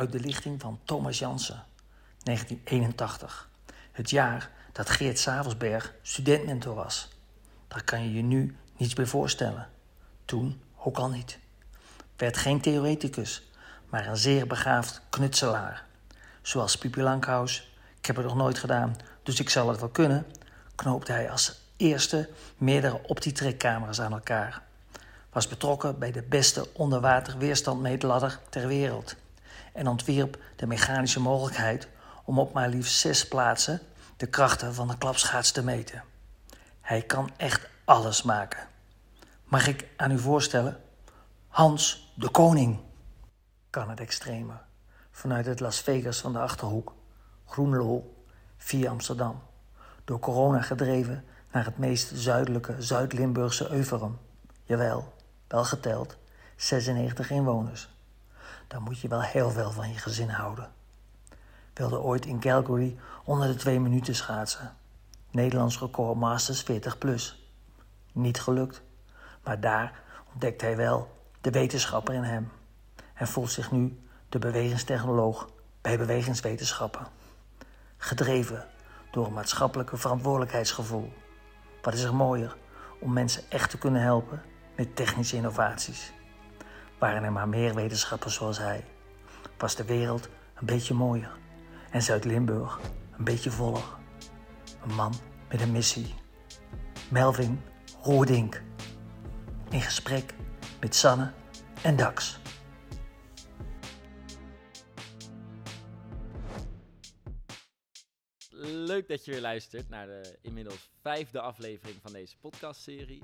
uit de lichting van Thomas Jansen, 1981. Het jaar dat Geert Savelsberg studentmentor was. Daar kan je je nu niets bij voorstellen. Toen ook al niet. Werd geen theoreticus, maar een zeer begaafd knutselaar. Zoals Pipi Lankhuis, ik heb het nog nooit gedaan, dus ik zal het wel kunnen, knoopte hij als eerste meerdere optietrekcamera's aan elkaar. Was betrokken bij de beste onderwaterweerstandmeetladder ter wereld en ontwierp de mechanische mogelijkheid om op maar liefst zes plaatsen de krachten van de klapschaats te meten. Hij kan echt alles maken. Mag ik aan u voorstellen? Hans de Koning kan het extreme. Vanuit het Las Vegas van de Achterhoek, Groenlo, via Amsterdam. Door corona gedreven naar het meest zuidelijke Zuid-Limburgse Euverum. Jawel, wel geteld, 96 inwoners. Dan moet je wel heel veel van je gezin houden. Wilde ooit in Calgary onder de twee minuten schaatsen. Nederlands record Masters 40 plus. Niet gelukt, maar daar ontdekt hij wel de wetenschapper in hem. En voelt zich nu de bewegingstechnoloog bij bewegingswetenschappen. Gedreven door een maatschappelijke verantwoordelijkheidsgevoel. Wat is er mooier om mensen echt te kunnen helpen met technische innovaties? Waren er maar meer wetenschappers zoals hij, was de wereld een beetje mooier en Zuid-Limburg een beetje voller. Een man met een missie. Melvin Roerdink. In gesprek met Sanne en Dax. Leuk dat je weer luistert naar de inmiddels vijfde aflevering van deze podcastserie.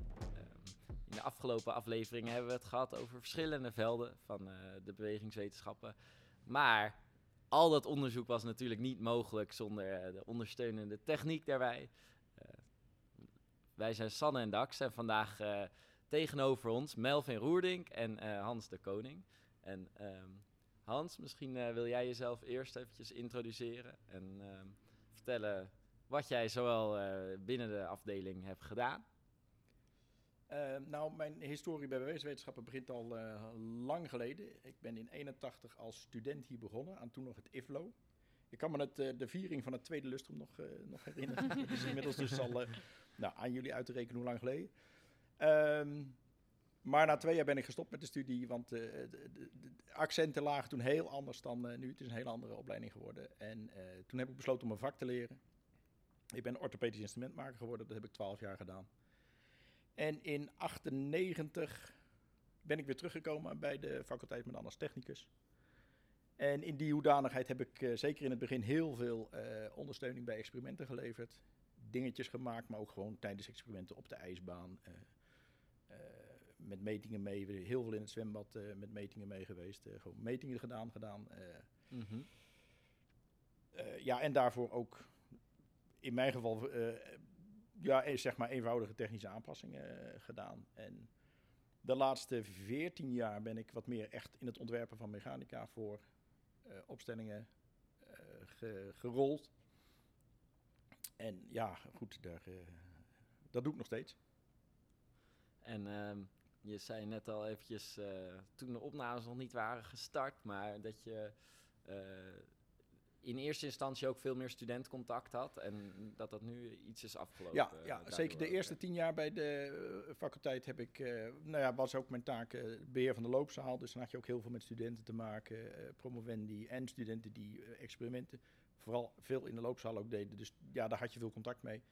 De afgelopen afleveringen hebben we het gehad over verschillende velden van eh, de bewegingswetenschappen. Maar al dat onderzoek was natuurlijk niet mogelijk zonder eh, de ondersteunende techniek daarbij. Eh, wij zijn Sanne en Dax en vandaag tegenover ons Melvin Roerdink en Hans de Koning. En ehm, Hans, misschien wil jij jezelf eerst eventjes introduceren en ehm, vertellen wat jij zowel binnen de afdeling hebt gedaan. Eh, nou, mijn historie bij bewegingswetenschappen begint al eh, lang geleden. Ik ben in 81 als student hier begonnen, aan toen nog het IFLO. Ik kan me het, eh, de viering van het tweede lustrum nog, eh, nog herinneren. Dat is inmiddels dus al nou, aan jullie uit te rekenen hoe lang geleden. Ehm, maar na twee jaar ben ik gestopt met de studie, want de, de- de accenten lagen toen heel anders dan nu. Het is een hele andere opleiding geworden. En toen heb ik besloten om een vak te leren. Ik ben orthopedisch instrumentmaker geworden, dat heb ik twaalf jaar gedaan. En in 98 ben ik weer teruggekomen bij de faculteit met anders technicus. En in die hoedanigheid heb ik eh, zeker in het begin heel veel eh, ondersteuning bij experimenten geleverd. Dingetjes gemaakt, maar ook gewoon tijdens experimenten op de ijsbaan. eh, met metingen mee, heel veel in het zwembad met metingen mee geweest. gewoon metingen gedaan, gedaan. eh, ja, en daarvoor ook in mijn geval ja, zeg maar eenvoudige technische aanpassingen eh, gedaan. En de laatste 14 jaar ben ik wat meer echt in het ontwerpen van mechanica voor eh, opstellingen eh, ge- gerold. En ja, goed, daar, dat doe ik nog steeds. En ehm, je zei net al eventjes, toen de opnames nog niet waren gestart, maar dat je in eerste instantie ook veel meer studentcontact had en dat dat nu iets is afgelopen. Ja, eh, ja zeker de eerste tien jaar bij de eh, faculteit heb ik, eh, nou ja, was ook mijn taak eh, beheer van de loopzaal. Dus dan had je ook heel veel met studenten te maken, promovendi en studenten die experimenten vooral veel in de loopzaal ook deden. Dus ja, daar had je veel contact mee.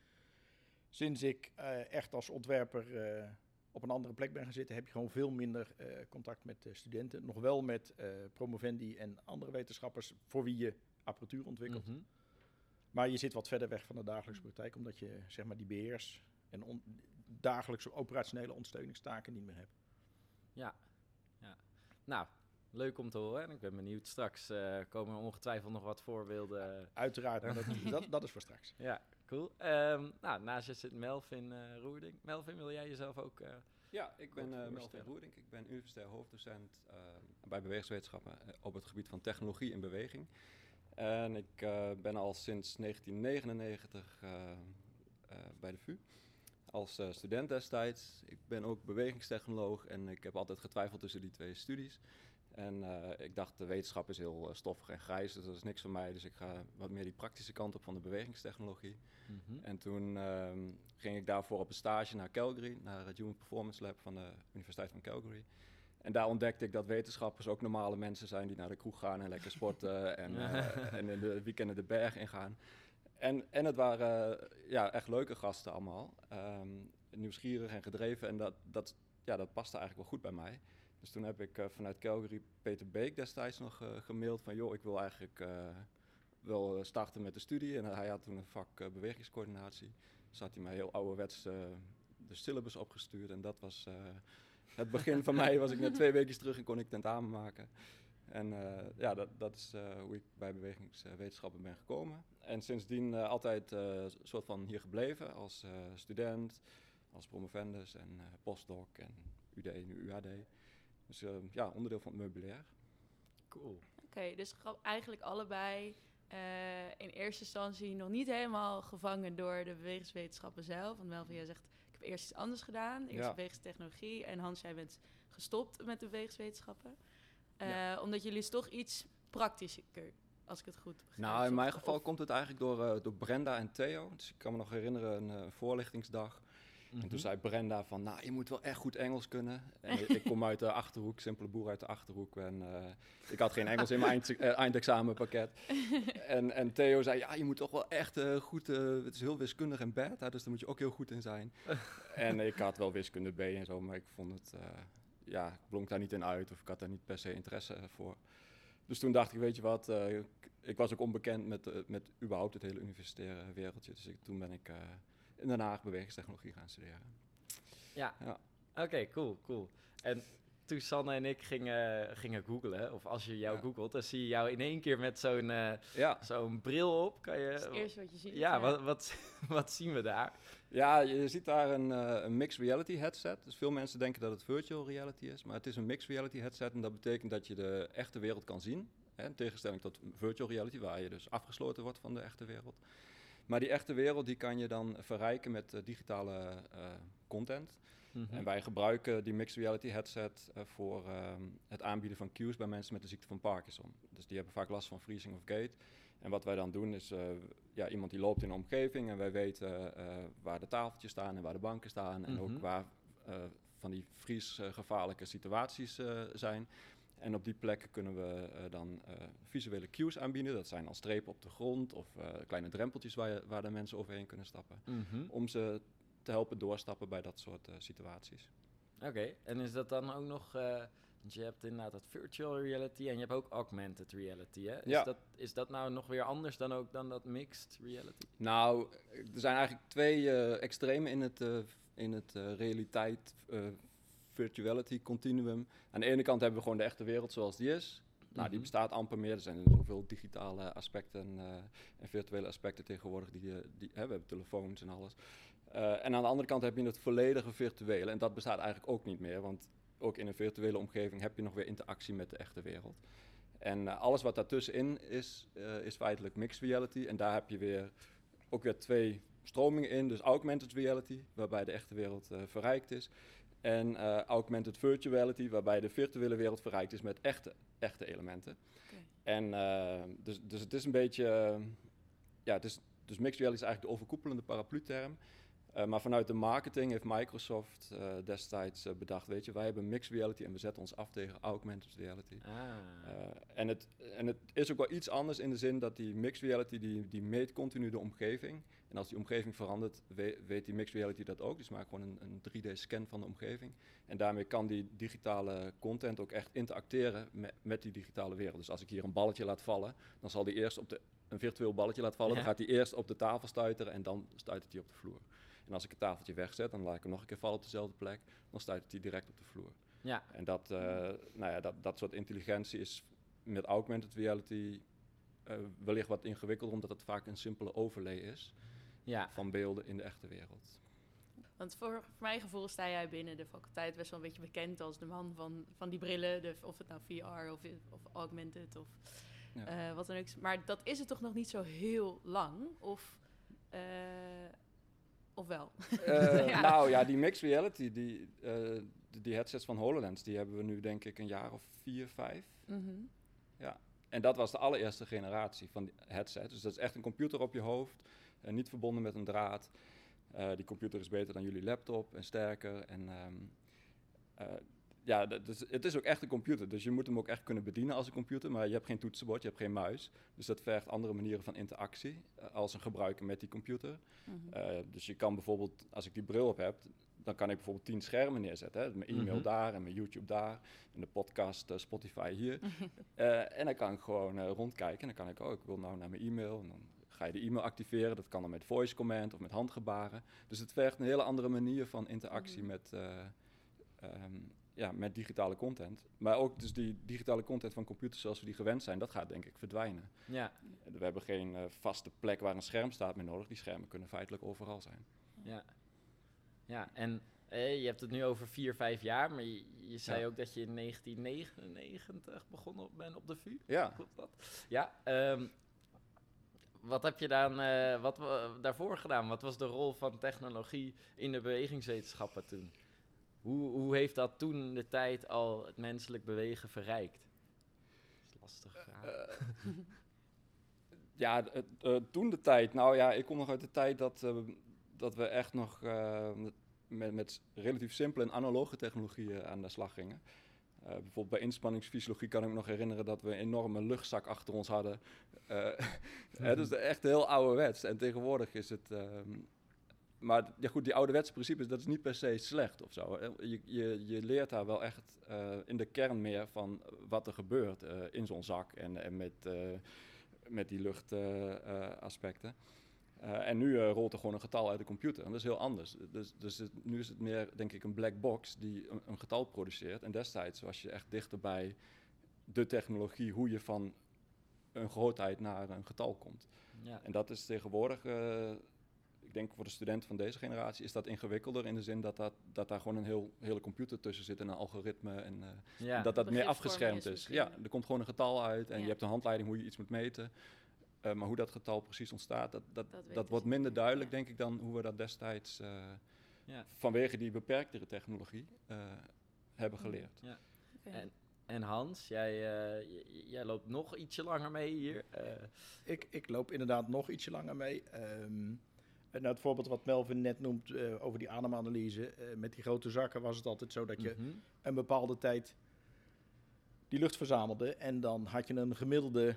Sinds ik echt als ontwerper op een andere plek ben gaan zitten, heb je gewoon veel minder contact met studenten. Nog wel met promovendi en andere wetenschappers voor wie je apparatuur ontwikkelt. Mhm. Maar je zit wat verder weg van de dagelijkse praktijk, omdat je zeg maar die beheers- en on- dagelijkse operationele ondersteuningstaken niet meer hebt. Ja, ja. Nou, leuk om te horen. En ik ben benieuwd. Straks eh, komen er ongetwijfeld nog wat voorbeelden. Uiteraard, maar dat, dat, dat is voor straks. Ja, cool. Ehm, nou, naast je zit Melvin eh Roerding. Melvin, wil jij jezelf ook... eh, Ja, ik ben eh Melvin. Roerdink. Ik ben universitair hoofddocent eh, bij bewegingswetenschappen op het gebied van technologie en beweging. En ik eh, ben al sinds 1999 eh, eh, bij de VU als student destijds. Ik ben ook bewegingstechnoloog en ik heb altijd getwijfeld tussen die twee studies. En ik dacht, de wetenschap is heel uh, stoffig en grijs, dus dat is niks voor mij. Dus ik ga wat meer die praktische kant op van de bewegingstechnologie. Mhm. En toen ehm, ging ik daarvoor op een stage naar Calgary, naar het Human Performance Lab van de Universiteit van Calgary. En daar ontdekte ik dat wetenschappers ook normale mensen zijn die naar de kroeg gaan en lekker sporten en, uh, en in de weekenden de berg ingaan. En, en het waren ja, echt leuke gasten allemaal. Um, nieuwsgierig en gedreven en dat, dat, ja, dat paste eigenlijk wel goed bij mij. Dus toen heb ik uh, vanuit Calgary Peter Beek destijds nog uh, gemaild van... joh, ik wil eigenlijk uh, wel starten met de studie. En hij had toen een vak bewegingscoördinatie. Dus had hij mij heel ouderwets de syllabus opgestuurd. En dat was het begin van mij. Was ik net twee weken terug en kon ik tentamen maken. En ja, dat, dat is hoe ik bij bewegingswetenschappen ben gekomen. En sindsdien altijd een soort van hier gebleven als student, als promovendus en postdoc en UD, nu UAD. Dus uh, ja, onderdeel van het meubilair. Cool. Oké, okay, dus eigenlijk allebei uh, in eerste instantie nog niet helemaal gevangen door de bewegingswetenschappen zelf. Want Melvin, jij zegt, eerst iets anders gedaan. Eerst Ja. bewegingstechnologie. En Hans, jij bent gestopt met de bewegingswetenschappen. Uh, Ja. Omdat jullie is toch iets praktischer, als ik het goed begrijp. Nou, in mijn geval of- komt het eigenlijk door, eh, door Brenda en Theo. Dus ik kan me nog herinneren, een eh, voorlichtingsdag. Mhm. En toen zei Brenda van, nou, je moet wel echt goed Engels kunnen. En ik, kom uit de Achterhoek, simpele boer uit de Achterhoek. En eh, ik had geen Engels in mijn eind, eh, eindexamenpakket. En, en Theo zei, ja, je moet toch wel echt eh, goed... het is heel wiskundig en beta, dus daar moet je ook heel goed in zijn. en ik had wel wiskunde B en zo, maar ik vond het... ja, ik blonk daar niet in uit of ik had daar niet per se interesse voor. Dus toen dacht ik, weet je wat, ik, ik was ook onbekend met, met überhaupt het hele universitaire wereldje. Dus ik, toen ben ik in Den Haag bewegingstechnologie gaan studeren. Ja. Ja. Oké, cool, cool. En toen Sanne en ik gingen, gingen googlen, of als je jou Ja. googelt, dan zie je jou in één keer met zo'n eh, Ja, zo'n bril op. Kan je, Dat is het eerste wat je ziet. ja, Wat, wat, wat zien we daar? ja je ziet daar een, eh, een mixed reality headset. Dus veel mensen denken dat het virtual reality is, maar het is een mixed reality headset en dat betekent dat je de echte wereld kan zien. Hè, in tegenstelling tot virtual reality, waar je dus afgesloten wordt van de echte wereld. Maar die echte wereld die kan je dan verrijken met eh, digitale eh, content. Mhm. En wij gebruiken die mixed reality headset eh, voor ehm, het aanbieden van cues bij mensen met de ziekte van Parkinson. Dus die hebben vaak last van freezing of gait. En wat wij dan doen is, ja, iemand die loopt in een omgeving en wij weten waar de tafeltjes staan en waar de banken staan. En Mhm. ook waar eh, van die vriesgevaarlijke situaties zijn. En op die plekken kunnen we eh, dan eh, visuele cues aanbieden. Dat zijn al strepen op de grond of eh, kleine drempeltjes waar, je, waar de mensen overheen kunnen stappen. Mhm. Om ze te helpen doorstappen bij dat soort situaties. Oké, en is dat dan ook nog... want je hebt inderdaad dat virtual reality en je hebt ook augmented reality, hè? Is, Ja. dat, is dat nou nog weer anders dan ook dan dat mixed reality? Nou, er zijn eigenlijk twee extremen in het, in het realiteit virtuality continuum. Aan de ene kant hebben we gewoon de echte wereld zoals die is. Nou, die Mhm. bestaat amper meer. Er zijn zoveel digitale aspecten eh, en virtuele aspecten tegenwoordig. Die, eh, die, hè, we hebben telefoons en alles. Eh, en aan de andere kant heb je het volledige virtuele. En dat bestaat eigenlijk ook niet meer. Want ook in een virtuele omgeving heb je nog weer interactie met de echte wereld. En alles wat daartussenin is, is feitelijk mixed reality. En daar heb je weer ook weer twee stromingen in. Dus augmented reality, waarbij de echte wereld verrijkt is. En eh, augmented virtuality, waarbij de virtuele wereld verrijkt is met echte, echte elementen. En eh, dus, dus het is een beetje, eh, ja, het is, dus mixed reality is eigenlijk de overkoepelende paraplu-term. Eh, maar vanuit de marketing heeft Microsoft eh, destijds bedacht, weet je, wij hebben mixed reality en we zetten ons af tegen augmented reality. Ah. Eh, en, het, en het is ook wel iets anders in de zin dat die mixed reality, die, die meet continu de omgeving. En als die omgeving verandert, we- weet die mixed reality dat ook. Dus maakt gewoon een, een 3D-scan van de omgeving. En daarmee kan die digitale content ook echt interacteren met, met die digitale wereld. Dus als ik hier een balletje laat vallen, dan zal die eerst op de, een virtueel balletje laat vallen. Ja. Dan gaat die eerst op de tafel stuiteren en dan stuitert hij op de vloer. En als ik het tafeltje wegzet, dan laat ik hem nog een keer vallen op dezelfde plek. Dan stuitert hij direct op de vloer. ja, En dat, eh, nou ja, dat, dat soort intelligentie is met augmented reality eh, wellicht wat ingewikkelder, omdat het vaak een simpele overlay is ja. van beelden in de echte wereld. Want voor, voor mijn gevoel sta jij binnen de faculteit best wel een beetje bekend als de man van, van die brillen. De, of het nou VR of, of augmented of Ja. eh, wat dan ook. Maar dat is het toch nog niet zo heel lang? Of eh, Of wel? Eh, Ja. Nou ja, die mixed reality, die, eh, die, die headsets van HoloLens, die hebben we nu denk ik een jaar of vier, vijf. Mhm. En dat was de allereerste generatie van die headset. Dus dat is echt een computer op je hoofd, eh, niet verbonden met een draad. Eh, die computer is beter dan jullie laptop en sterker. En ehm, eh, ja, dus het is ook echt een computer. Dus je moet hem ook echt kunnen bedienen als een computer. Maar je hebt geen toetsenbord, je hebt geen muis. Dus dat vergt andere manieren van interactie als een gebruiker met die computer. Mhm. Eh, dus je kan bijvoorbeeld, als ik die bril op heb, dan kan ik bijvoorbeeld tien schermen neerzetten. Hè? Mijn e-mail Mhm. daar en mijn YouTube daar. En de podcast Spotify hier. Eh, en dan kan ik gewoon eh, rondkijken. En dan kan ik, oh, ik wil nou naar mijn e-mail. En dan ga je de e-mail activeren. Dat kan dan met voice command of met handgebaren. Dus het vergt een hele andere manier van interactie Mhm. met, eh, ehm, ja, met digitale content. Maar ook dus die digitale content van computers zoals we die gewend zijn, dat gaat denk ik verdwijnen. Ja, We hebben geen eh, vaste plek waar een scherm staat meer nodig. Die schermen kunnen feitelijk overal zijn. ja. Ja, en eh, je hebt het nu over vier, vijf jaar, maar je, je zei Ja. ook dat je in 1999 begonnen bent op de VU. Ja, Klopt dat? Ja, ehm, wat heb je dan eh, wat, wa- daarvoor gedaan? Wat was de rol van technologie in de bewegingswetenschappen toen? Hoe, hoe heeft dat toen de tijd al het menselijk bewegen verrijkt? Dat is een lastige vraag. Eh, ja, het, eh, toen de tijd. Nou ja, ik kom nog uit de tijd dat, eh, dat we echt nog eh, met, met relatief simpele en analoge technologieën aan de slag gingen. Eh, bijvoorbeeld bij inspanningsfysiologie kan ik me nog herinneren dat we een enorme luchtzak achter ons hadden. Eh hè, dus echt heel ouderwets. En tegenwoordig is het. ehm, maar ja, goed, die ouderwetse principes, dat is niet per se slecht of zo. Je, je, je leert daar wel echt eh, in de kern meer van wat er gebeurt in zo'n zak en, en met, met die luchtaspecten. En nu eh, rolt er gewoon een getal uit de computer. En dat is heel anders. Dus, dus het- nu is het meer, denk ik, een black box die een, een getal produceert. En destijds was je echt dichter bij de technologie, hoe je van een grootheid naar een getal komt. ja. En dat is tegenwoordig, eh, ik denk voor de studenten van deze generatie, is dat ingewikkelder in de zin dat, dat, dat daar gewoon een heel, hele computer tussen zit en een algoritme. En eh, dat dat meer afgeschermd is Ja, er komt gewoon een getal uit en Ja. je hebt een handleiding hoe je iets moet meten. Eh, maar hoe dat getal precies ontstaat, dat, dat, Dat dat, weten wordt minder niet, duidelijk, ja. denk ik, dan hoe we dat destijds eh, Ja. vanwege die beperktere technologie eh, hebben Mm. geleerd. Oké. En, en Hans, jij, eh, jij loopt nog ietsje langer mee hier. eh, Ik, ik loop inderdaad nog ietsje langer mee. Ehm, en nou, het voorbeeld wat Melvin net noemt eh, over die ademanalyse. eh, met die grote zakken was het altijd zo dat je mhm. een bepaalde tijd die lucht verzamelde. En dan had je een gemiddelde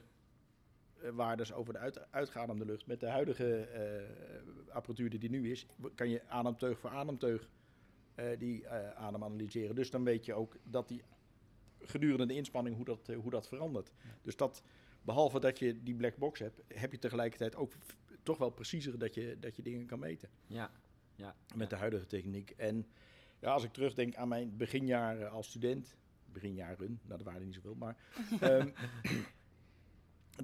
waardes over de uit, uitgeademde lucht. Met de huidige eh, apparatuur die er nu is, kan je ademteug voor ademteug eh, die eh, adem analyseren. Dus dan weet je ook dat die gedurende de inspanning hoe dat, hoe dat verandert. Dus dat, behalve dat je die black box hebt, heb je tegelijkertijd ook toch wel preciezer dat je, dat je dingen kan meten Ja, ja. met de huidige techniek. En ja, als ik terugdenk aan mijn beginjaren als student, beginjaren, nou dat waren er niet zoveel, maar ehm,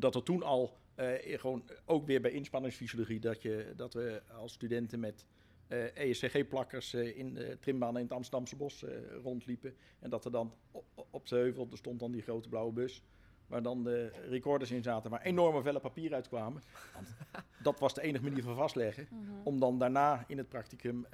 dat er toen al eh, gewoon ook weer bij inspanningsfysiologie dat, je, dat we als studenten met eh ESCG-plakkers eh, in de trimbaan in het Amsterdamse bos rondliepen. En dat er dan op, op de heuvel, er stond dan die grote blauwe bus, waar dan de recorders in zaten, waar enorme vellen papier uitkwamen. Want dat was de enige manier van vastleggen Mhm. om dan daarna in het practicum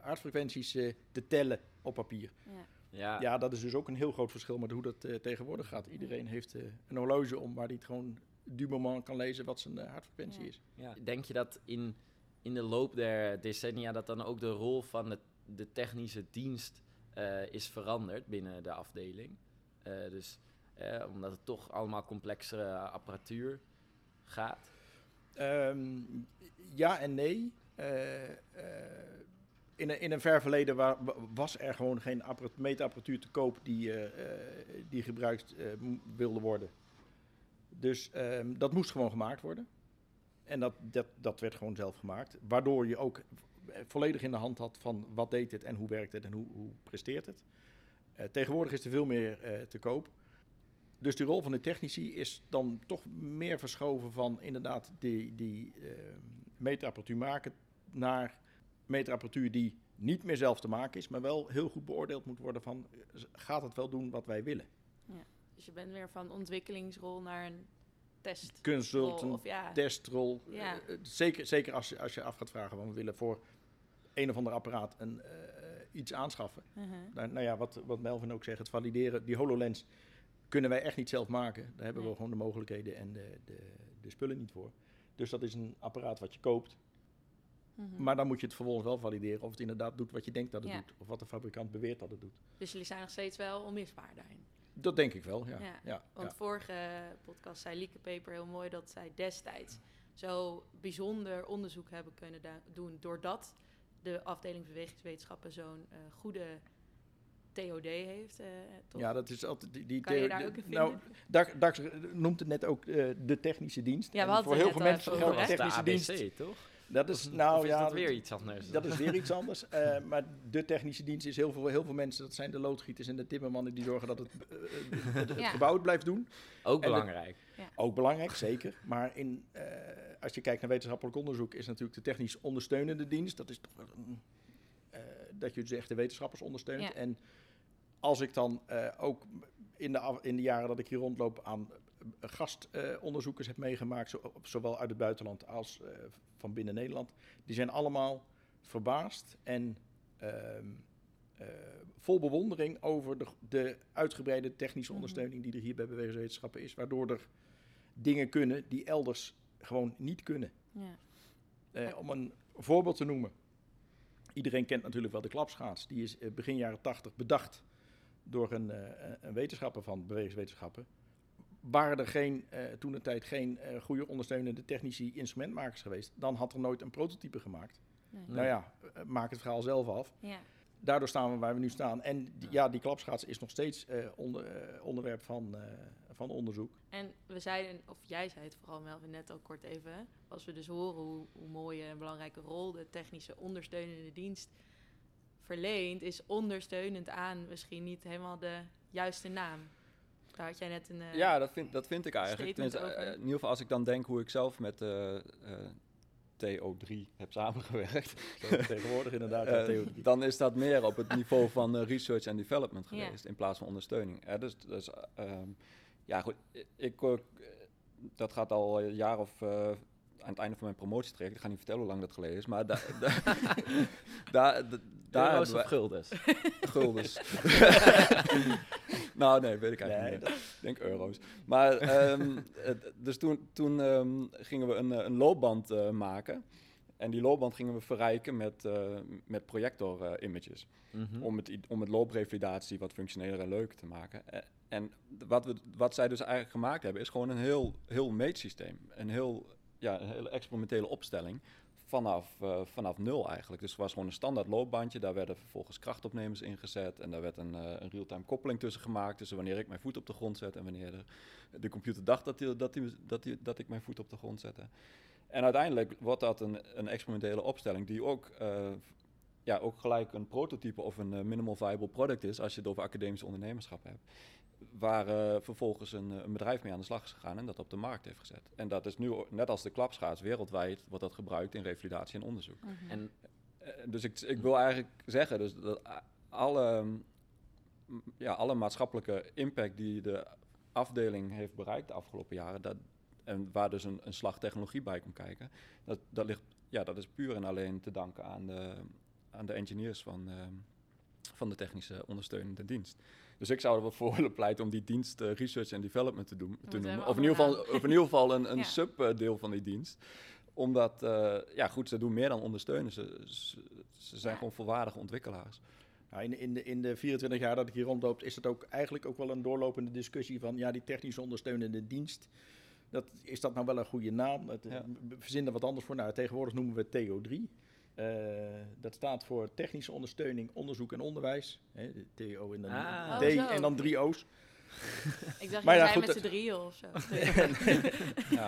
hartfrequenties te tellen op papier. Ja. Ja, Ja, dat is dus ook een heel groot verschil met hoe dat eh, tegenwoordig gaat. Iedereen heeft eh, een horloge om waar hij het gewoon du moment kan lezen wat zijn eh, hartfrequentie Ja. is. Ja. Denk je dat in, in de loop der decennia dat dan ook de rol van de, de technische dienst eh, is veranderd binnen de afdeling? Eh, dus eh, omdat het toch allemaal complexere apparatuur gaat. Ehm, ja en nee. Eh, eh, in, een, in een ver verleden wa- wa- was er gewoon geen apparat- meetapparatuur te koop die, eh, eh, die gebruikt eh, wilde worden. Dus ehm, dat moest gewoon gemaakt worden. En dat, dat, dat werd gewoon zelf gemaakt. Waardoor je ook volledig in de hand had van wat deed het en hoe werkt het en hoe, hoe presteert het. Tegenwoordig is er veel meer te koop. Dus die rol van de technici is dan toch meer verschoven van inderdaad die, die eh, meterapparatuur maken naar meterapparatuur die niet meer zelf te maken is, maar wel heel goed beoordeeld moet worden van gaat het wel doen wat wij willen. Dus je bent weer van ontwikkelingsrol naar een test. consultant, Of ja, testrol. Ja. Eh, eh, zeker zeker als, je, als je af gaat vragen, want we willen voor een of ander apparaat een, eh, iets aanschaffen. Mhm. Nou, nou ja, wat, wat Melvin ook zegt, het valideren, die HoloLens kunnen wij echt niet zelf maken. Daar hebben Nee. we gewoon de mogelijkheden en de, de, de spullen niet voor. Dus dat is een apparaat wat je koopt. Mhm. Maar dan moet je het vervolgens wel valideren of het inderdaad doet wat je denkt dat het Ja. doet. Of wat de fabrikant beweert dat het doet. Dus jullie zijn nog steeds wel onmisbaar daarin. Dat denk ik wel, ja. Ja, ja, Want ja. vorige podcast zei Lieke Peper heel mooi dat zij destijds zo bijzonder onderzoek hebben kunnen doen. Doordat de afdeling bewegingswetenschappen zo'n eh, goede TOD heeft. eh, toch? Ja, dat is altijd die, die Kan je daar ook in Nou, vinden? Dax, Dax noemt het net ook eh, de technische dienst. Ja, we En hadden voor het heel veel net mensen geldt over, de is de technische dienst. Toch? Dat is, nou of is ja, dat weer iets anders? Dat is weer iets anders. Eh, maar de technische dienst is heel veel, heel veel mensen. Dat zijn de loodgieters en de timmermannen die zorgen dat het, eh, het, het Ja. gebouw het blijft doen. Ook en belangrijk. Ook belangrijk, zeker. Maar in, eh, als je kijkt naar wetenschappelijk onderzoek, is natuurlijk de technisch ondersteunende dienst. Dat is toch eh, dat je dus echt de wetenschappers ondersteunt. Ja. En als ik dan eh, ook in de, af- in de jaren dat ik hier rondloop aan gastonderzoekers heb meegemaakt, zo, zowel uit het buitenland als eh, van binnen Nederland, die zijn allemaal verbaasd en ehm, eh, vol bewondering over de, de uitgebreide technische Mhm. ondersteuning die er hier bij bewegingswetenschappen is, waardoor er dingen kunnen die elders gewoon niet kunnen. Ja. Eh, om een voorbeeld te noemen. Iedereen kent natuurlijk wel de klapschaats. Die is begin jaren 80 bedacht door een, een wetenschapper van bewegingswetenschappen. Waren er geen, eh, toen de tijd geen eh, goede ondersteunende technici instrumentmakers geweest, dan had er nooit een prototype gemaakt. Nee. Nou ja, eh, maak het verhaal zelf af. Ja. Daardoor staan we waar we nu staan. En die, ja, die klapschaats is nog steeds eh, onder, eh, onderwerp van, eh, van onderzoek. En we zeiden, of jij zei het vooral Melvin net al kort even, hè, als we dus horen hoe, hoe mooie en belangrijke rol de technische ondersteunende dienst verleent, is ondersteunend aan misschien niet helemaal de juiste naam. Daar had jij net een... eh, Ja, dat vind, dat vind ik eigenlijk. eh, in ieder geval als ik dan denk hoe ik zelf met eh, eh, TO3 heb samengewerkt. Zo tegenwoordig inderdaad. Dan is dat meer op het niveau van eh, research en development Ja. geweest in plaats van ondersteuning. Eh, dus dus ehm, ja, goed. Ik, ook, eh, dat gaat al een jaar of eh, aan het einde van mijn promotietraject. Ik ga niet vertellen hoe lang dat geleden is, maar da, da, daar da, daar Euro's hebben of wij- guldens? guldens. Nou, nee, weet ik eigenlijk Nee, niet. Ik denk euro's. Maar ehm, dus toen, toen ehm, gingen we een, eh, een loopband eh, maken. En die loopband gingen we verrijken met, eh, met projector eh, images. Mhm. Om het, om het looprevalidatie wat functioneler en leuker te maken. En wat, we, wat zij dus eigenlijk gemaakt hebben, is gewoon een heel, heel meetsysteem. Een, heel, ja, een hele experimentele opstelling vanaf, eh, vanaf nul eigenlijk. Dus het was gewoon een standaard loopbandje. Daar werden vervolgens krachtopnemers ingezet. En daar werd een, eh, een real-time koppeling tussen gemaakt. Tussen wanneer ik mijn voet op de grond zet en wanneer de, computer dacht dat, die, dat, die, dat, dat ik mijn voet op de grond zette. En uiteindelijk wordt dat een, een experimentele opstelling die ook, eh, ja, ook gelijk een prototype of een eh, minimal viable product is als je het over academisch ondernemerschap hebt. Waar eh, vervolgens een, eh, een bedrijf mee aan de slag is gegaan en dat op de markt heeft gezet. En dat is nu, net als de klapschaats, wereldwijd wordt dat gebruikt in revalidatie en onderzoek. Mhm. En dus ik, ik wil eigenlijk zeggen dus dat alle, mm, ja, alle maatschappelijke impact die de afdeling heeft bereikt de afgelopen jaren, dat, en waar dus een, een slag technologie bij komt kijken, dat, dat, ligt, ja, dat is puur en alleen te danken aan de, aan de engineers van, ehm, van de technische ondersteunende dienst. Dus ik zou er wel voor willen pleiten om die dienst eh, research en development te, doen, te noemen. Of in, ieder geval, of in ieder geval een, een Ja. subdeel van die dienst omdat, eh, ja goed, ze doen meer dan ondersteunen. Ze, ze, ze zijn Ja. gewoon volwaardige ontwikkelaars. Nou, in, de- in, de, in de 24 jaar dat ik hier rondloop, is het ook eigenlijk ook wel een doorlopende discussie van ja, die technisch ondersteunende dienst. Dat, is dat nou wel een goede naam? Ja. We verzinnen er wat anders voor. Nou, tegenwoordig noemen we het TO3. Eh, dat staat voor technische ondersteuning, onderzoek en onderwijs. Hè, de TO en dan Ah. D Oh, en dan drie O's. Ik dacht, Maar je ja, goed, met z'n dat- drieën of zo. Ja.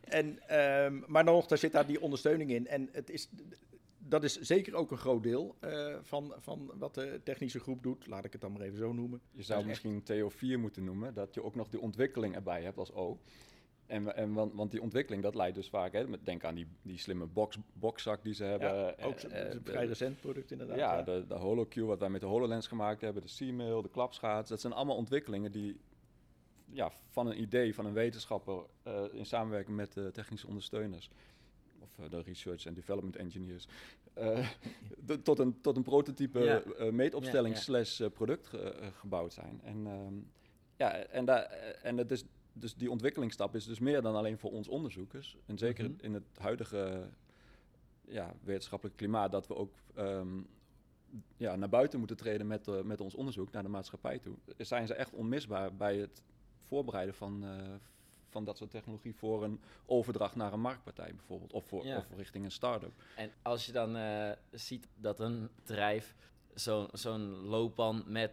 En, ehm, maar dan nog, daar zit daar die ondersteuning in. En het is, dat is zeker ook een groot deel eh, van, van wat de technische groep doet. Laat ik het dan maar even zo noemen. Je zou misschien TO4 moeten noemen, dat je ook nog die ontwikkeling erbij hebt als O. En, en want, want die ontwikkeling, dat leidt dus vaak, hè, denk aan die, die slimme box, boxzak die ze hebben. Ja, ook eh, een vrij recent product inderdaad. Ja, de, de HoloQ wat wij met de HoloLens gemaakt hebben, de C-mail, de klapschaats. Dat zijn allemaal ontwikkelingen die ja, van een idee van een wetenschapper eh, in samenwerking met de technische ondersteuners of eh, de research en development engineers, de- tot, een, tot een prototype Ja. meetopstelling Ja, ja. slash product ge- eh, gebouwd zijn. En, ehm, ja, en, daar, en het is, dus die ontwikkelingsstap is dus meer dan alleen voor ons onderzoekers. En zeker Mhm. in het huidige ja, wetenschappelijk klimaat, dat we ook ehm, ja, naar buiten moeten treden met, eh, met ons onderzoek naar de maatschappij toe, zijn ze echt onmisbaar bij het voorbereiden van, eh, van dat soort technologie voor een overdracht naar een marktpartij bijvoorbeeld, of, voor, Ja. of richting een start-up. En als je dan eh, ziet dat een bedrijf zo'n loopband met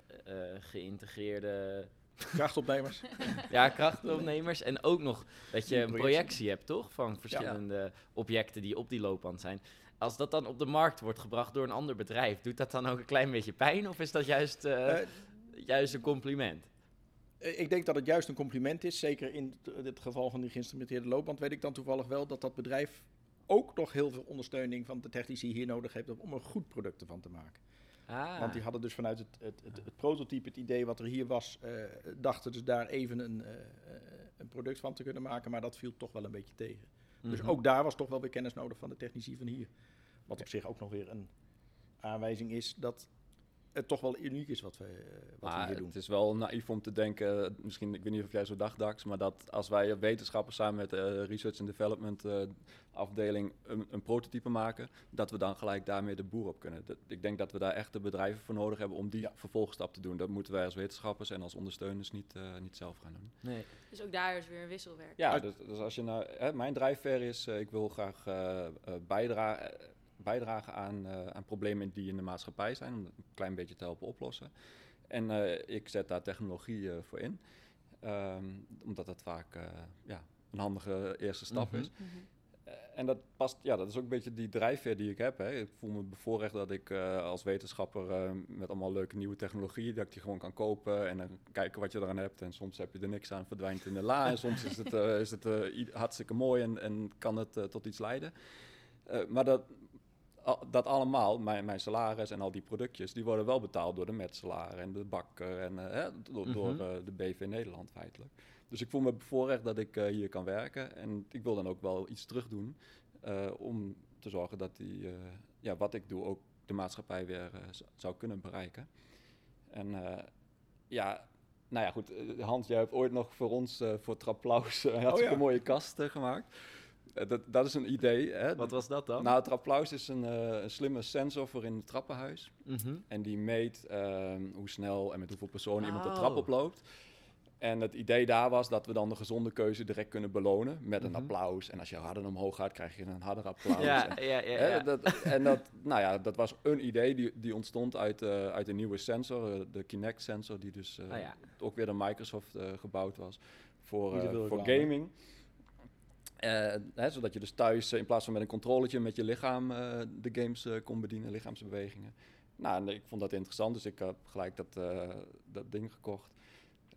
geïntegreerde Krachtopnemers. ja, krachtopnemers en ook nog dat je een Projectie. hebt, toch? Van verschillende objecten die op die loopband zijn. Als dat dan op de markt wordt gebracht door een ander bedrijf, doet dat dan ook een klein beetje pijn? Of is dat juist, eh, Eh, juist een compliment? Eh, Ik denk dat het juist een compliment is. Zeker in het- het geval van die geïnstrumenteerde loopband weet ik dan toevallig wel dat dat bedrijf ook nog heel veel ondersteuning van de technici hier nodig heeft om er goed product van te maken. Ah, Want die hadden dus vanuit het, het, het, het prototype, het idee wat er hier was, eh, dachten dus daar even een, eh, eh, een product van te kunnen maken. Maar dat viel toch wel een beetje tegen. Dus mhm. ook daar was toch wel weer kennis nodig van de technici van hier. Wat op zich ook nog weer een aanwijzing is dat het toch wel uniek is wat we, eh, wat we Maar hier doen. het is wel naïef om te denken, misschien, ik weet niet of jij zo dacht, Dax, maar dat als wij wetenschappers samen met de Research and Development eh, afdeling een, een prototype maken, dat we dan gelijk daarmee de boer op kunnen. Dat, ik denk dat we daar echt de bedrijven voor nodig hebben om die Ja. vervolgstap te doen. Dat moeten wij als wetenschappers en als ondersteuners niet, eh, niet zelf gaan doen. Nee. Dus ook daar is weer een wisselwerk. Ja, dus, dus als je nou, hè, mijn drijfveer is, eh, ik wil graag eh, eh, bijdra- eh, bijdragen aan, eh, aan problemen die in de maatschappij zijn, om dat een klein beetje te helpen oplossen. En eh, ik zet daar technologie eh, voor in, Ehm, omdat dat vaak ja, een handige eerste stap Mhm. is. Mhm. En dat past, ja, dat is ook een beetje die drijfveer die ik heb. Hè. Ik voel me bevoorrecht dat ik als wetenschapper met allemaal leuke nieuwe technologie, dat ik die gewoon kan kopen en dan kijken wat je eraan hebt. En soms heb je er niks aan, verdwijnt in de la. En soms is het, is het hartstikke mooi en, en kan het tot iets leiden. Maar dat, dat allemaal, mijn, mijn salaris en al die productjes, die worden wel betaald door de metselaar en de bakker en eh, hè, door, door Mhm. eh, de BV Nederland feitelijk. Dus ik voel me bevoorrecht dat ik eh, hier kan werken. En ik wil dan ook wel iets terug doen om te zorgen dat die, ja, wat ik doe ook de maatschappij weer zou kunnen bereiken. En ja, nou ja, goed. Hans, jij hebt ooit nog voor ons voor Trapplaus een hartstikke ja. mooie kast gemaakt. Eh, dat, dat is een idee. Hè? Wat was dat dan? Nou, Trapplaus is een, eh, een slimme sensor voor in het trappenhuis. Mhm. En die meet ehm, hoe snel en met hoeveel personen iemand de trap oploopt. En het idee daar was dat we dan de gezonde keuze direct kunnen belonen met een Mhm. applaus. En als je harder omhoog gaat, krijg je een harder applaus. Ja, En, ja, ja. hè, ja. dat, en dat, nou ja, dat was een idee die, die ontstond uit, eh, uit een nieuwe sensor, de Kinect sensor, die dus Ah, ja. ook weer door Microsoft gebouwd was voor, voor gaming. Eh, zodat je dus thuis eh, in plaats van met een controletje met je lichaam eh, de games kon bedienen, lichaamsbewegingen. Nou, ik vond dat interessant, dus ik heb gelijk dat, dat ding gekocht.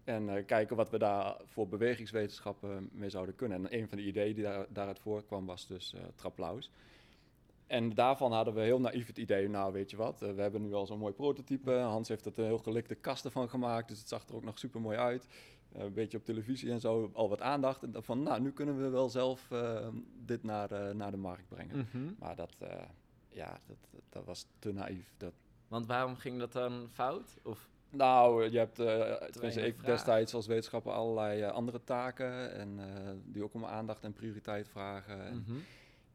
En kijken wat we daar voor bewegingswetenschappen mee zouden kunnen. En een van de ideeën die daar, daaruit voorkwam was dus Trapplaus. En daarvan hadden we heel naïef het idee, nou weet je wat, we hebben nu al zo'n mooi prototype. Hans heeft er een heel gelikte kasten van gemaakt, dus het zag er ook nog super mooi uit. Eh, een beetje op televisie en zo, al wat aandacht. En dan van, nou, nu kunnen we wel zelf eh, dit naar, de- naar de markt brengen. Mhm. Maar dat, eh, ja, dat, dat was te naïef. Dat, Want waarom ging dat dan fout? Of, nou, je hebt, eh tenminste, ik vraag. destijds als wetenschapper allerlei eh, andere taken. En eh, die ook om aandacht en prioriteit vragen. En, Mhm.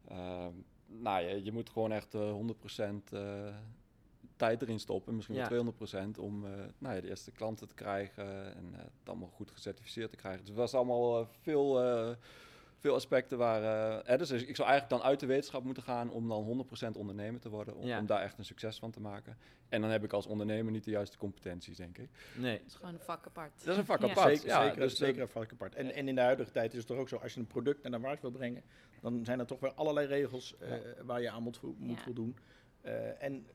Ehm, nou, je, je moet gewoon echt eh 100% eh, tijd erin stoppen, misschien Ja. wel 200% om eh, nou ja, de eerste klanten te krijgen en eh, het allemaal goed gecertificeerd te krijgen. Dus het was allemaal eh, veel, eh, veel aspecten waar. eh, eh, dus ik zou eigenlijk dan uit de wetenschap moeten gaan om dan 100% ondernemer te worden, om, Ja. om daar echt een succes van te maken. En dan heb ik als ondernemer niet de juiste competenties, denk ik. Nee. Het is gewoon een vak apart. Dat is een vak Ja. apart. Zeker, ja, zeker, dus, zeker een vak apart. En, en in de huidige tijd is het toch ook zo, als je een product naar de markt wil brengen, dan zijn er toch weer allerlei regels eh, waar je aan moet, vo- moet Ja. voldoen. Eh, en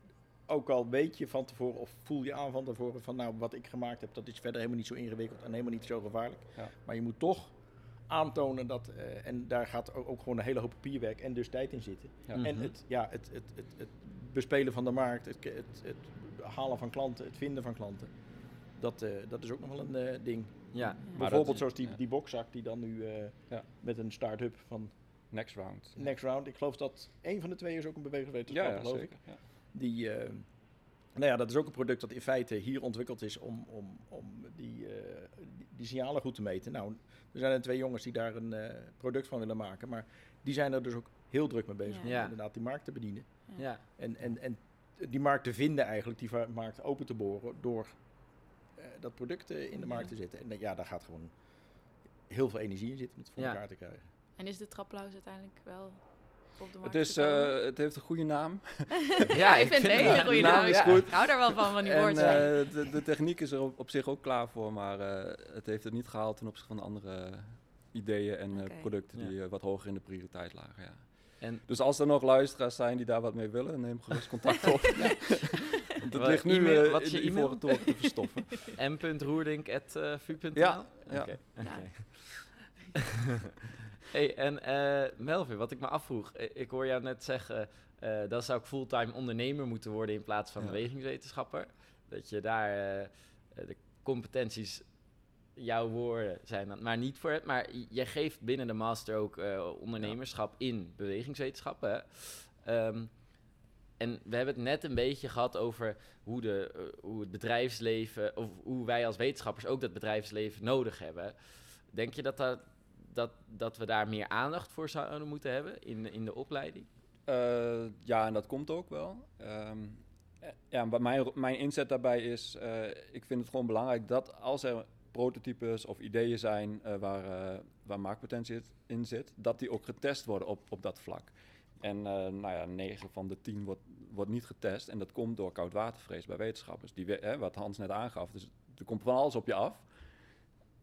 ook al weet je van tevoren, of voel je aan van tevoren van nou, wat ik gemaakt heb, dat is verder helemaal niet zo ingewikkeld en helemaal niet zo gevaarlijk. Ja. Maar je moet toch aantonen dat, eh, en daar gaat ook, ook gewoon een hele hoop papierwerk en dus tijd in zitten. Ja. En Mhm. het, ja, het, het, het, het bespelen van de markt, het, het, het halen van klanten, het vinden van klanten. Dat, eh, dat is ook nog wel een eh, ding. Ja, Bijvoorbeeld zoals die, ja. die bokzak die dan nu eh, Ja. met een start-up van Next round. Next Round. Ik geloof dat een van de twee is ook een Ja, bewegingswetenschapper, ja geloof zeker. ik. Die, eh, nou ja, dat is ook een product dat in feite hier ontwikkeld is om, om, om die, eh, die, die signalen goed te meten. Nou, er zijn er twee jongens die daar een eh, product van willen maken, maar die zijn er dus ook heel druk mee bezig Ja. om Ja. inderdaad die markt te bedienen. ja. En, en, en die markt te vinden eigenlijk, die markt open te boren door eh, dat product eh, in de markt te zetten. En ja, daar gaat gewoon heel veel energie in zitten om het voor Ja. elkaar te krijgen. En is de trapluis uiteindelijk wel op de markt Het, is, gekomen? eh, het heeft een goede naam. Ja, ik vind het een hele de goede naam naam. is Ja, goed. Ik hou daar wel van, van die En woorden. eh, de, de techniek is er op, op zich ook klaar voor, maar eh, het heeft het niet gehaald ten opzichte van de andere ideeën en eh, producten Ja. die wat hoger in de prioriteit lagen. Ja. En Dus als er nog luisteraars zijn die daar wat mee willen, neem gerust contact op. Dat Wat- ligt nu eh, wat is in je de ivoren toren te verstoffen. m.roerdink.vu.nl? Ja. Hey, en eh, Melvin, wat ik me afvroeg. eh, Ik hoor jou net zeggen, eh dan zou ik fulltime ondernemer moeten worden in plaats van Ja. bewegingswetenschapper. Dat je daar de competenties jouw woorden zijn, dan, maar niet voor het. Maar jij geeft binnen de master ook ondernemerschap in bewegingswetenschappen. Ehm, en we hebben het net een beetje gehad over hoe, de, hoe het bedrijfsleven, of hoe wij als wetenschappers ook dat bedrijfsleven nodig hebben. Denk je dat, dat, dat, dat we daar meer aandacht voor zouden moeten hebben in, in de opleiding? Eh, ja, en dat komt ook wel. Ehm, eh, ja, mijn, mijn inzet daarbij is, eh, ik vind het gewoon belangrijk dat als er prototypes of ideeën zijn waar, waar maakpotentie in zit, dat die ook getest worden op, op dat vlak. En eh, nou ja, 9 van de 10 wordt, wordt niet getest. En dat komt door koudwatervrees bij wetenschappers. Die, hè, wat Hans net aangaf. Dus er komt van alles op je af.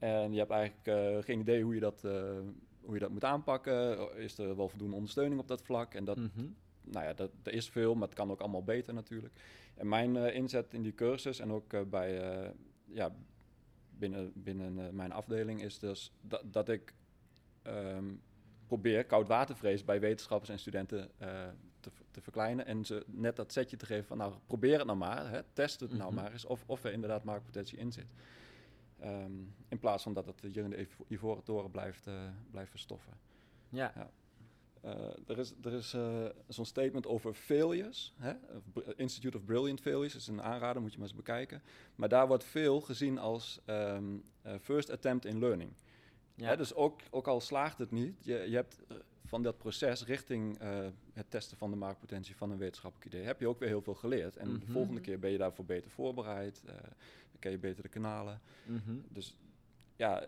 En je hebt eigenlijk eh, geen idee hoe je, dat, eh, hoe je dat moet aanpakken. Is er wel voldoende ondersteuning op dat vlak? En dat, Mhm. nou ja, dat, er is veel, maar het kan ook allemaal beter natuurlijk. En mijn eh, inzet in die cursus en ook bij, ja, binnen, binnen mijn afdeling is dus dat, dat ik ehm, probeer koudwatervrees bij wetenschappers en studenten te, te verkleinen. En ze net dat setje te geven van nou probeer het nou maar, hè, test het nou Mhm. maar eens of, of er inderdaad marktpotentie in zit. Ehm, in plaats van dat het hier in de ivo- ivoren toren blijft, eh, blijft verstoffen. Ja. Uh, er is, er is uh, zo'n statement over failures. Hè? Institute of Brilliant Failures is een aanrader, moet je maar eens bekijken. Maar daar wordt veel gezien als ehm, eh, first attempt in learning. Ja. Hè, dus ook, ook al slaagt het niet, je, je hebt eh, van dat proces richting eh, het testen van de maakpotentie van een wetenschappelijk idee, heb je ook weer heel veel geleerd. En de Mhm. volgende keer ben je daarvoor beter voorbereid, eh, ken je beter de kanalen. Mhm. Dus ja,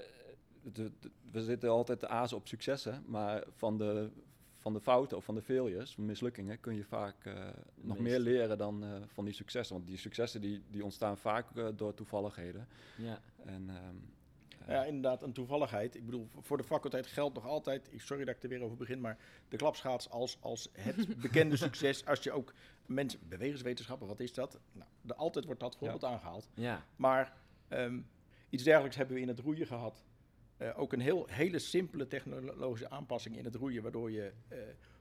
de- de- we zitten altijd te azen op successen, maar van de, van de fouten of van de failures, van mislukkingen, kun je vaak eh, nog meer leren dan eh, van die successen. Want die successen die, die ontstaan vaak eh, door toevalligheden. Ja. En, ehm, eh, Ja, inderdaad, een toevalligheid. Ik bedoel, voor de faculteit geldt nog altijd, ik- sorry dat ik er weer over begin, maar de klapschaats als, als het bekende succes. Als je ook mensen, bewegingswetenschappen, wat is dat? Nou, de, altijd wordt dat voorbeeld aangehaald. Ja. Maar ehm, iets dergelijks hebben we in het roeien gehad. Eh, ook een heel, hele simpele technologische aanpassing in het roeien, waardoor je eh,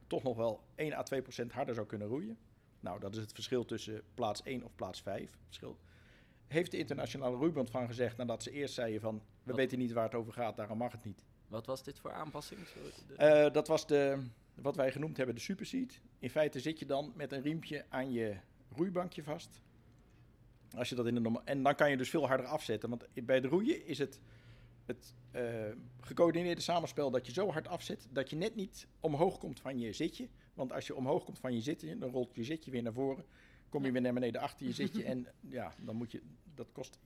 toch nog wel 1 à 2 procent harder zou kunnen roeien. Nou, dat is het verschil tussen plaats 1 of plaats 5. Verschil. Heeft de internationale roeibond van gezegd nadat ze eerst zeiden van, we Wat? weten niet waar het over gaat, daarom mag het niet. Wat was dit voor aanpassing? Sorry, de- Eh, dat was de, wat wij genoemd hebben de superseat. In feite zit je dan met een riempje aan je roeibankje vast. Als je dat in de norma- en dan kan je dus veel harder afzetten. Want bij het roeien is het, het eh, gecoördineerde samenspel dat je zo hard afzet dat je net niet omhoog komt van je zitje. Want als je omhoog komt van je zitje, dan rolt je zitje weer naar voren. Kom je weer naar beneden achter je zitje en ja, dan moet je, dat kost,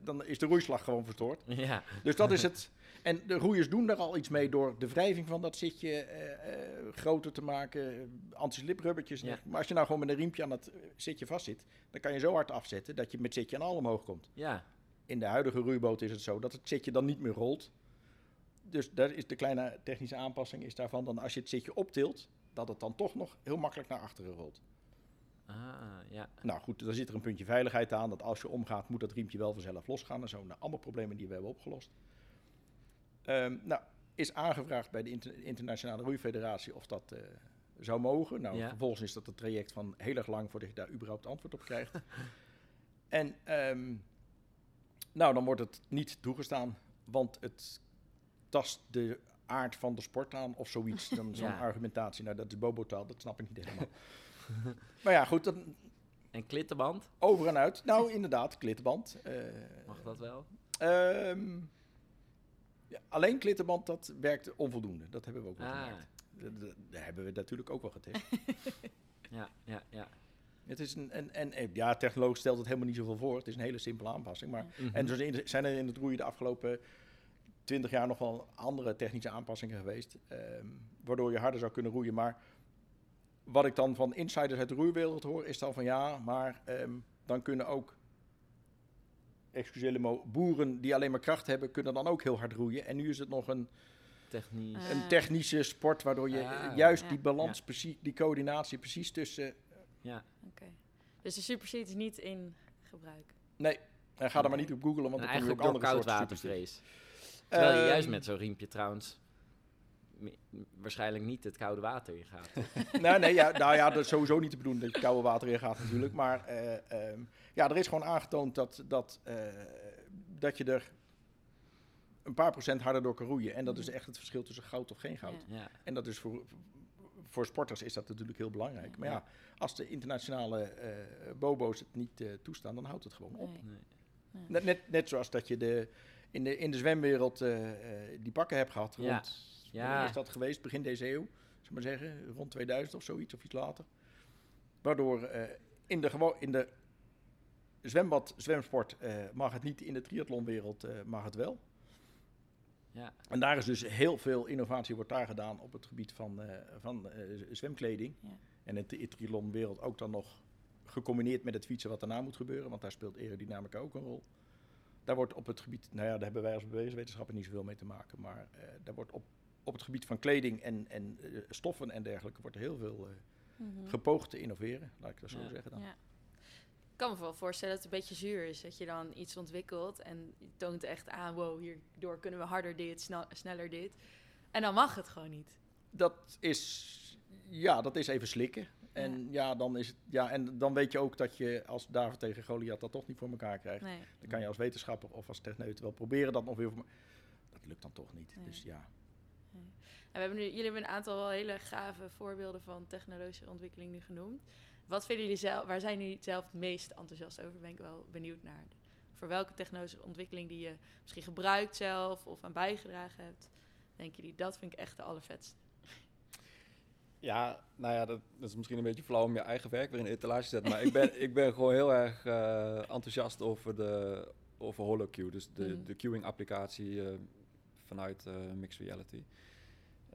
dan is de roeislag gewoon verstoord. ja. Dus dat is het. En de roeiers doen daar al iets mee door de wrijving van dat zitje eh, eh, groter te maken, anti-sliprubbertjes. Ja. Maar als je nou gewoon met een riempje aan dat eh, zitje vastzit, dan kan je zo hard afzetten dat je met zitje en al omhoog komt. Ja. In de huidige roeiboot is het zo dat het zitje dan niet meer rolt. Dus daar is de kleine technische aanpassing is daarvan dan als je het zitje optilt, dat het dan toch nog heel makkelijk naar achteren rolt. Ah, ja. Nou goed, dan zit er een puntje veiligheid aan. Dat als je omgaat, moet dat riempje wel vanzelf losgaan. En zo, nou, allemaal problemen die we hebben opgelost. Ehm, nou, is aangevraagd bij de Inter- Internationale Roeifederatie of dat eh, zou mogen. Nou, Ja. vervolgens is dat een traject van heel erg lang voordat je daar überhaupt antwoord op krijgt. en ehm, Nou, dan wordt het niet toegestaan, want het tast de aard van de sport aan of zoiets. Dan zo'n Ja. argumentatie. Nou, dat is bobotaal, dat snap ik niet helemaal. maar ja, goed, dan En klittenband, over en uit. Nou, inderdaad, klittenband. Eh, mag dat wel? ehm, ja, alleen klittenband, dat werkt onvoldoende. Dat hebben we ook wel Ah, gemerkt. Dat, dat- dat hebben we natuurlijk ook wel getest. ja, ja, ja. het is een, en, en, en ja, technologisch stelt het helemaal niet zoveel voor. Het is een hele simpele aanpassing. Maar, Mhm. En zo zijn- er in het roeien de afgelopen 20 jaar nog wel andere technische aanpassingen geweest. ehm, waardoor je harder zou kunnen roeien. Maar wat ik dan van insiders uit de roeiwereld hoor, is dan van ja, maar ehm, dan kunnen ook excusez mo boeren die alleen maar kracht hebben, kunnen dan ook heel hard roeien. En nu is het nog een, Technisch. Een technische sport waardoor je Ah. juist Ja. die balans, precies, die coördinatie precies tussen. ja. Oké. Dus de superseat is niet in gebruik. Nee, en ga er maar niet op googlen, want dan kom je ook door andere soorten. Terwijl je Ehm, juist met zo'n riempje trouwens waarschijnlijk niet het koude water in gaat. nee, nee, ja, nou ja, dat is sowieso niet te bedoelen dat je koude water in gaat natuurlijk. Maar eh, ehm, ja, er is gewoon aangetoond dat, dat, eh, dat je er een paar procent harder door kan roeien. En dat is echt het verschil tussen goud of geen goud. Ja. En dat is voor, voor sporters is dat natuurlijk heel belangrijk. Maar ja, als de internationale eh, bobo's het niet eh, toestaan, dan houdt het gewoon op. Nee. Nee. Net, net, net zoals dat je de, in, de, in de zwemwereld die pakken hebt gehad. Rond, Ja. Wanneer is dat geweest? Begin deze eeuw, we maar zeggen. Rond 2000 of zoiets, of iets later. Waardoor eh, in, de in de zwembad, zwemsport eh, mag het niet. In de triathlonwereld eh, mag het wel. Ja. En daar is dus heel veel innovatie wordt daar gedaan op het gebied van, eh, van eh, zwemkleding. Ja. En in de triathlonwereld ook dan nog gecombineerd met het fietsen wat daarna moet gebeuren. Want daar speelt aerodynamica ook een rol. Daar wordt op het gebied, nou ja, daar hebben wij als bewegingswetenschappen niet zoveel mee te maken. Maar eh, daar wordt op, op het gebied van kleding en, en eh, stoffen en dergelijke wordt er heel veel eh, Mhm. gepoogd te innoveren. Laat ik dat zo Ja. zeggen dan. Ja. Ik kan me wel voorstellen dat het een beetje zuur is. Dat je dan iets ontwikkelt en je toont echt aan... wow, hierdoor kunnen we harder dit, snel, sneller dit. En dan mag het gewoon niet. Dat is, ja, dat is even slikken. En ja. dan is het, ja, en dan weet je ook dat je als David tegen Goliath dat toch niet voor elkaar krijgt. Nee. Dan kan je als wetenschapper of als techneut wel proberen dat nog weer voor me- Dat lukt dan toch niet. Nee. Dus ja. En we hebben nu, jullie hebben een aantal wel hele gave voorbeelden van technologische ontwikkeling nu genoemd. Wat vinden jullie zelf, waar zijn jullie zelf het meest enthousiast over? Ben ik wel benieuwd naar. Voor welke technologische ontwikkeling die je misschien gebruikt zelf of aan bijgedragen hebt, denken jullie dat vind ik echt de allervetste? Ja, nou ja, dat, dat is misschien een beetje flauw om je eigen werk weer in de etalage te zetten. Maar ik ben, ik ben gewoon heel erg eh, enthousiast over, de, over HoloQ. Dus de, Mhm. de queuing-applicatie eh, vanuit eh, Mixed Reality.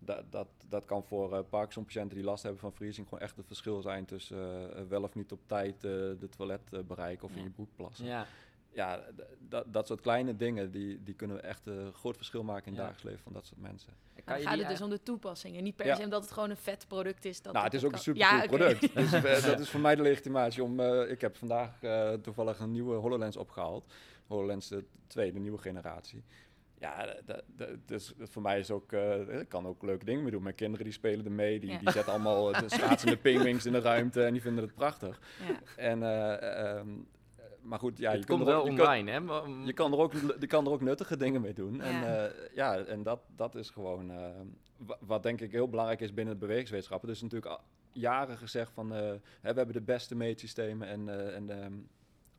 Dat, dat, dat kan voor eh Parkinson-patiënten die last hebben van vriezing gewoon echt het verschil zijn tussen eh, wel of niet op tijd eh, de toilet eh, bereiken of in je broek plassen. Ja, Ja, dat, dat soort kleine dingen, die, die kunnen echt een groot verschil maken in het Ja. dagelijks leven van dat soort mensen. En Dan gaat het dus om de toepassingen. Niet per Ja. se omdat het gewoon een vet product is. Dat nou, het is ook kan- een super Ja, oké. product. Dus dat is voor mij de legitimatie om... eh, ik heb vandaag eh, toevallig een nieuwe HoloLens opgehaald. HoloLens 2, de nieuwe generatie. Ja, d- d- d- dus voor mij is ook... eh, ik kan ook leuke dingen mee doen. Mijn kinderen die spelen er mee. Die, Ja. die zetten allemaal de schaatsende pingwings in de ruimte. En die vinden het prachtig. Ja. En, eh, ehm, maar goed, ja, het je komt er wel je online, hè? Mm, je kan er ook, je kan er ook nuttige dingen mee doen. En, Ja. eh, ja, en dat, dat is gewoon eh, wa- wat denk ik heel belangrijk is binnen het bewegingswetenschappen. Is natuurlijk al jaren gezegd van eh, hè, we hebben de beste meetsystemen en, eh en ehm,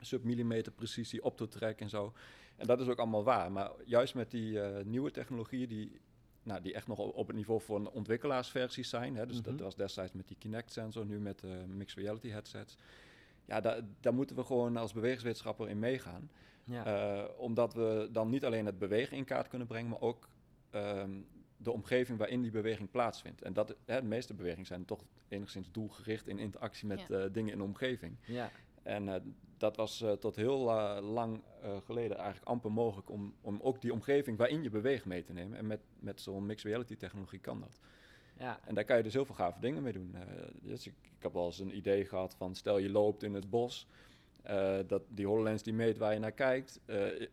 submillimeter precisie, optotrack en zo. En dat is ook allemaal waar. Maar juist met die eh, nieuwe technologieën die, nou, die echt nog op het niveau van ontwikkelaarsversies zijn. Hè, dus Mhm. dat was destijds met die Kinect-sensor, nu met de mixed reality headsets. Ja, daar, daar moeten we gewoon als bewegingswetenschapper in meegaan. ja. Eh, omdat we dan niet alleen het bewegen in kaart kunnen brengen, maar ook ehm, de omgeving waarin die beweging plaatsvindt. En dat, hè, de meeste bewegingen zijn toch enigszins doelgericht in interactie met Ja. eh, dingen in de omgeving. ja. En eh, dat was eh, tot heel lang eh, geleden eigenlijk amper mogelijk om, om ook die omgeving waarin je beweegt mee te nemen. En met, met zo'n mixed reality technologie kan dat. ja. En daar kan je dus heel veel gave dingen mee doen. Dus ik, ik heb wel eens een idee gehad van stel je loopt in het bos. dat die HoloLens die meet waar je naar kijkt.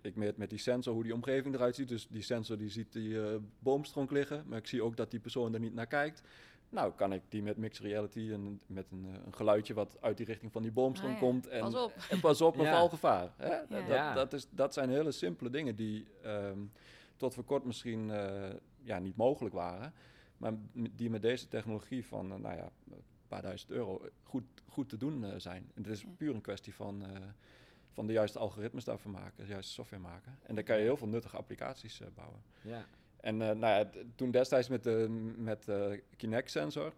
Ik- meet met die sensor hoe die omgeving eruit ziet. Dus die sensor die ziet die eh, boomstronk liggen. Maar ik zie ook dat die persoon er niet naar kijkt. Nou, kan ik die met mixed reality en met een, eh, een geluidje wat uit die richting van die boomstam Ah, ja. komt. En, Pas op. en pas op, een Ja. valgevaar. Hè? Ja. Dat, dat, is, dat zijn hele simpele dingen die ehm, tot voor kort misschien eh, ja, niet mogelijk waren. Maar die met deze technologie van, eh, nou ja, een paar duizend euro goed, goed te doen eh, zijn. En het is puur een kwestie van, eh, van de juiste algoritmes daarvoor maken, de juiste software maken. En dan kan je heel veel nuttige applicaties eh, bouwen. Ja. En eh, nou ja, toen destijds met de met de Kinect-sensor,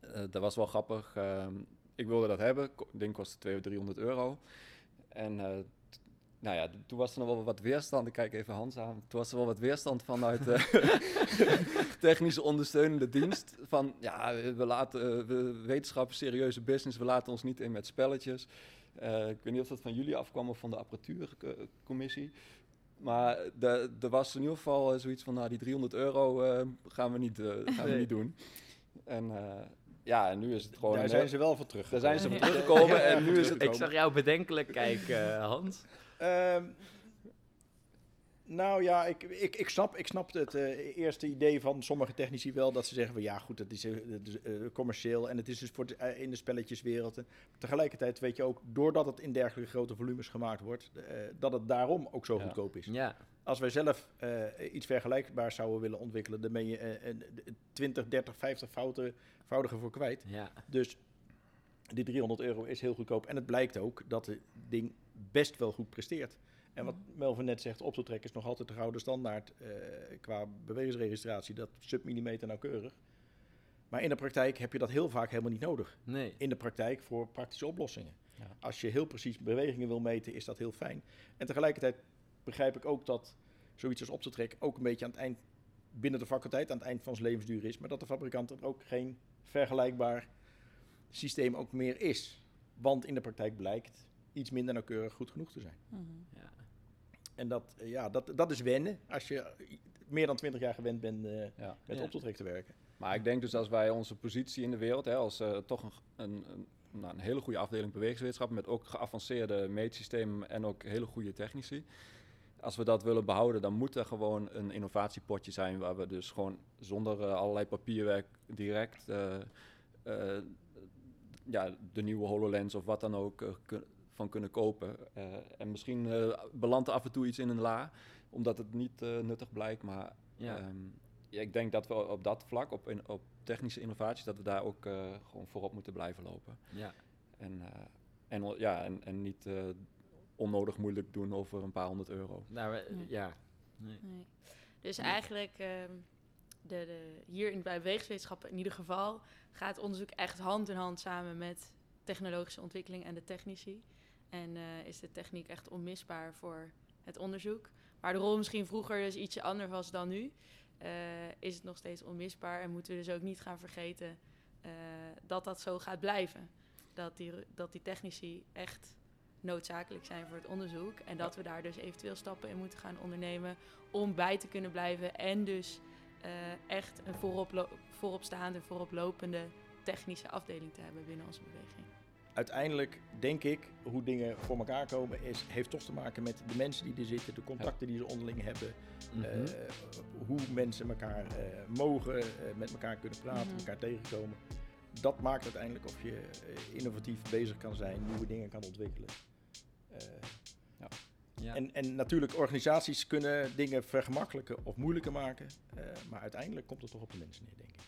eh, dat was wel grappig. Ehm, ik wilde dat hebben. Het ding kostte 200 of 300 euro. En eh, nou ja, toen was er nog wel wat weerstand. Ik kijk even Hans aan. Toen was er wel wat weerstand vanuit de technische ondersteunende dienst. Van ja, we laten eh, we wetenschap serieuze business. We laten ons niet in met spelletjes. Eh, ik weet niet of dat van jullie afkwam of van de apparatuurcommissie. Maar de- er was in ieder geval eh, zoiets van, nou die 300 euro eh, gaan, we niet, eh, gaan we niet doen. En eh, ja, en nu is het gewoon... Daar zijn ze wel voor terug. daar zijn ze voor teruggekomen en nu is het... Ik zag jou bedenkelijk kijken, eh, Hans. Ehm, nou ja, ik, ik, ik, snap, ik snap het eh, eerste idee van sommige technici wel. Dat ze zeggen van ja goed, dat is, eh, eh, commercieel en het is dus voor de- in de spelletjeswereld. En tegelijkertijd weet je ook, doordat het in dergelijke grote volumes gemaakt wordt, dat het daarom ook zo Ja. goedkoop is. Ja, Als wij zelf iets vergelijkbaars zouden willen ontwikkelen, dan ben je eh, een 20, 30, 50 fouten, voudiger voor kwijt. ja, Dus die 300 euro is heel goedkoop. En het blijkt ook dat het ding best wel goed presteert. En wat Melvin net zegt, optotrek is nog altijd de gouden standaard eh, qua bewegingsregistratie. Dat submillimeter nauwkeurig. Maar in de praktijk heb je dat heel vaak helemaal niet nodig. nee. In de praktijk voor praktische oplossingen. Ja. Als je heel precies bewegingen wil meten, is dat heel fijn. En tegelijkertijd begrijp ik ook dat zoiets als optotrek ook een beetje aan het eind, binnen de faculteit, aan het eind van zijn levensduur is. Maar dat de fabrikant er ook geen vergelijkbaar systeem ook meer is. Want in de praktijk blijkt iets minder nauwkeurig goed genoeg te zijn. Mhm. Ja. En dat, eh, ja, dat, dat is wennen als je meer dan 20 jaar gewend bent eh, Ja. met Ja. optotrek te werken. Maar ik denk dus als wij onze positie in de wereld, hè, als eh, toch een, een, een, nou, een hele goede afdeling bewegingswetenschap met ook geavanceerde meetsystemen en ook hele goede technici. Als we dat willen behouden, dan moet er gewoon een innovatiepotje zijn waar we dus gewoon zonder allerlei papierwerk direct eh, eh, ja, de nieuwe HoloLens of wat dan ook van kunnen kopen. Eh, en misschien eh, belandt er af en toe iets in een la, omdat het niet eh, nuttig blijkt, maar Ja. Ehm, ja, ik denk dat we op dat vlak, op, in- op technische innovaties, dat we daar ook eh, gewoon voorop moeten blijven lopen. ja. En, eh, en, ja, en, en niet eh, onnodig moeilijk doen over een paar honderd euro. Nou, Nee. ja. Nee. Nee. Dus eigenlijk, ehm, de, de, hier in, bij bewegingswetenschappen in ieder geval, gaat onderzoek echt hand in hand samen met technologische ontwikkeling en de technici. En eh, is de techniek echt onmisbaar voor het onderzoek. Waar de rol misschien vroeger dus ietsje anders was dan nu, eh, is het nog steeds onmisbaar. En moeten we dus ook niet gaan vergeten eh, dat dat zo gaat blijven. Dat die, dat die technici echt noodzakelijk zijn voor het onderzoek. En dat we daar dus eventueel stappen in moeten gaan ondernemen om bij te kunnen blijven. En dus echt een vooroplo- vooropstaande, vooroplopende technische afdeling te hebben binnen onze beweging. Uiteindelijk denk ik, hoe dingen voor elkaar komen, is, heeft toch te maken met de mensen die er zitten, de contacten die ze onderling hebben, Mhm. eh, hoe mensen elkaar eh, mogen, eh, met elkaar kunnen praten, Mhm. elkaar tegenkomen. Dat maakt uiteindelijk of je innovatief bezig kan zijn, nieuwe dingen kan ontwikkelen. Eh, ja. en, en natuurlijk, organisaties kunnen dingen vergemakkelijker of moeilijker maken, eh, maar uiteindelijk komt het toch op de mensen neer, denk ik.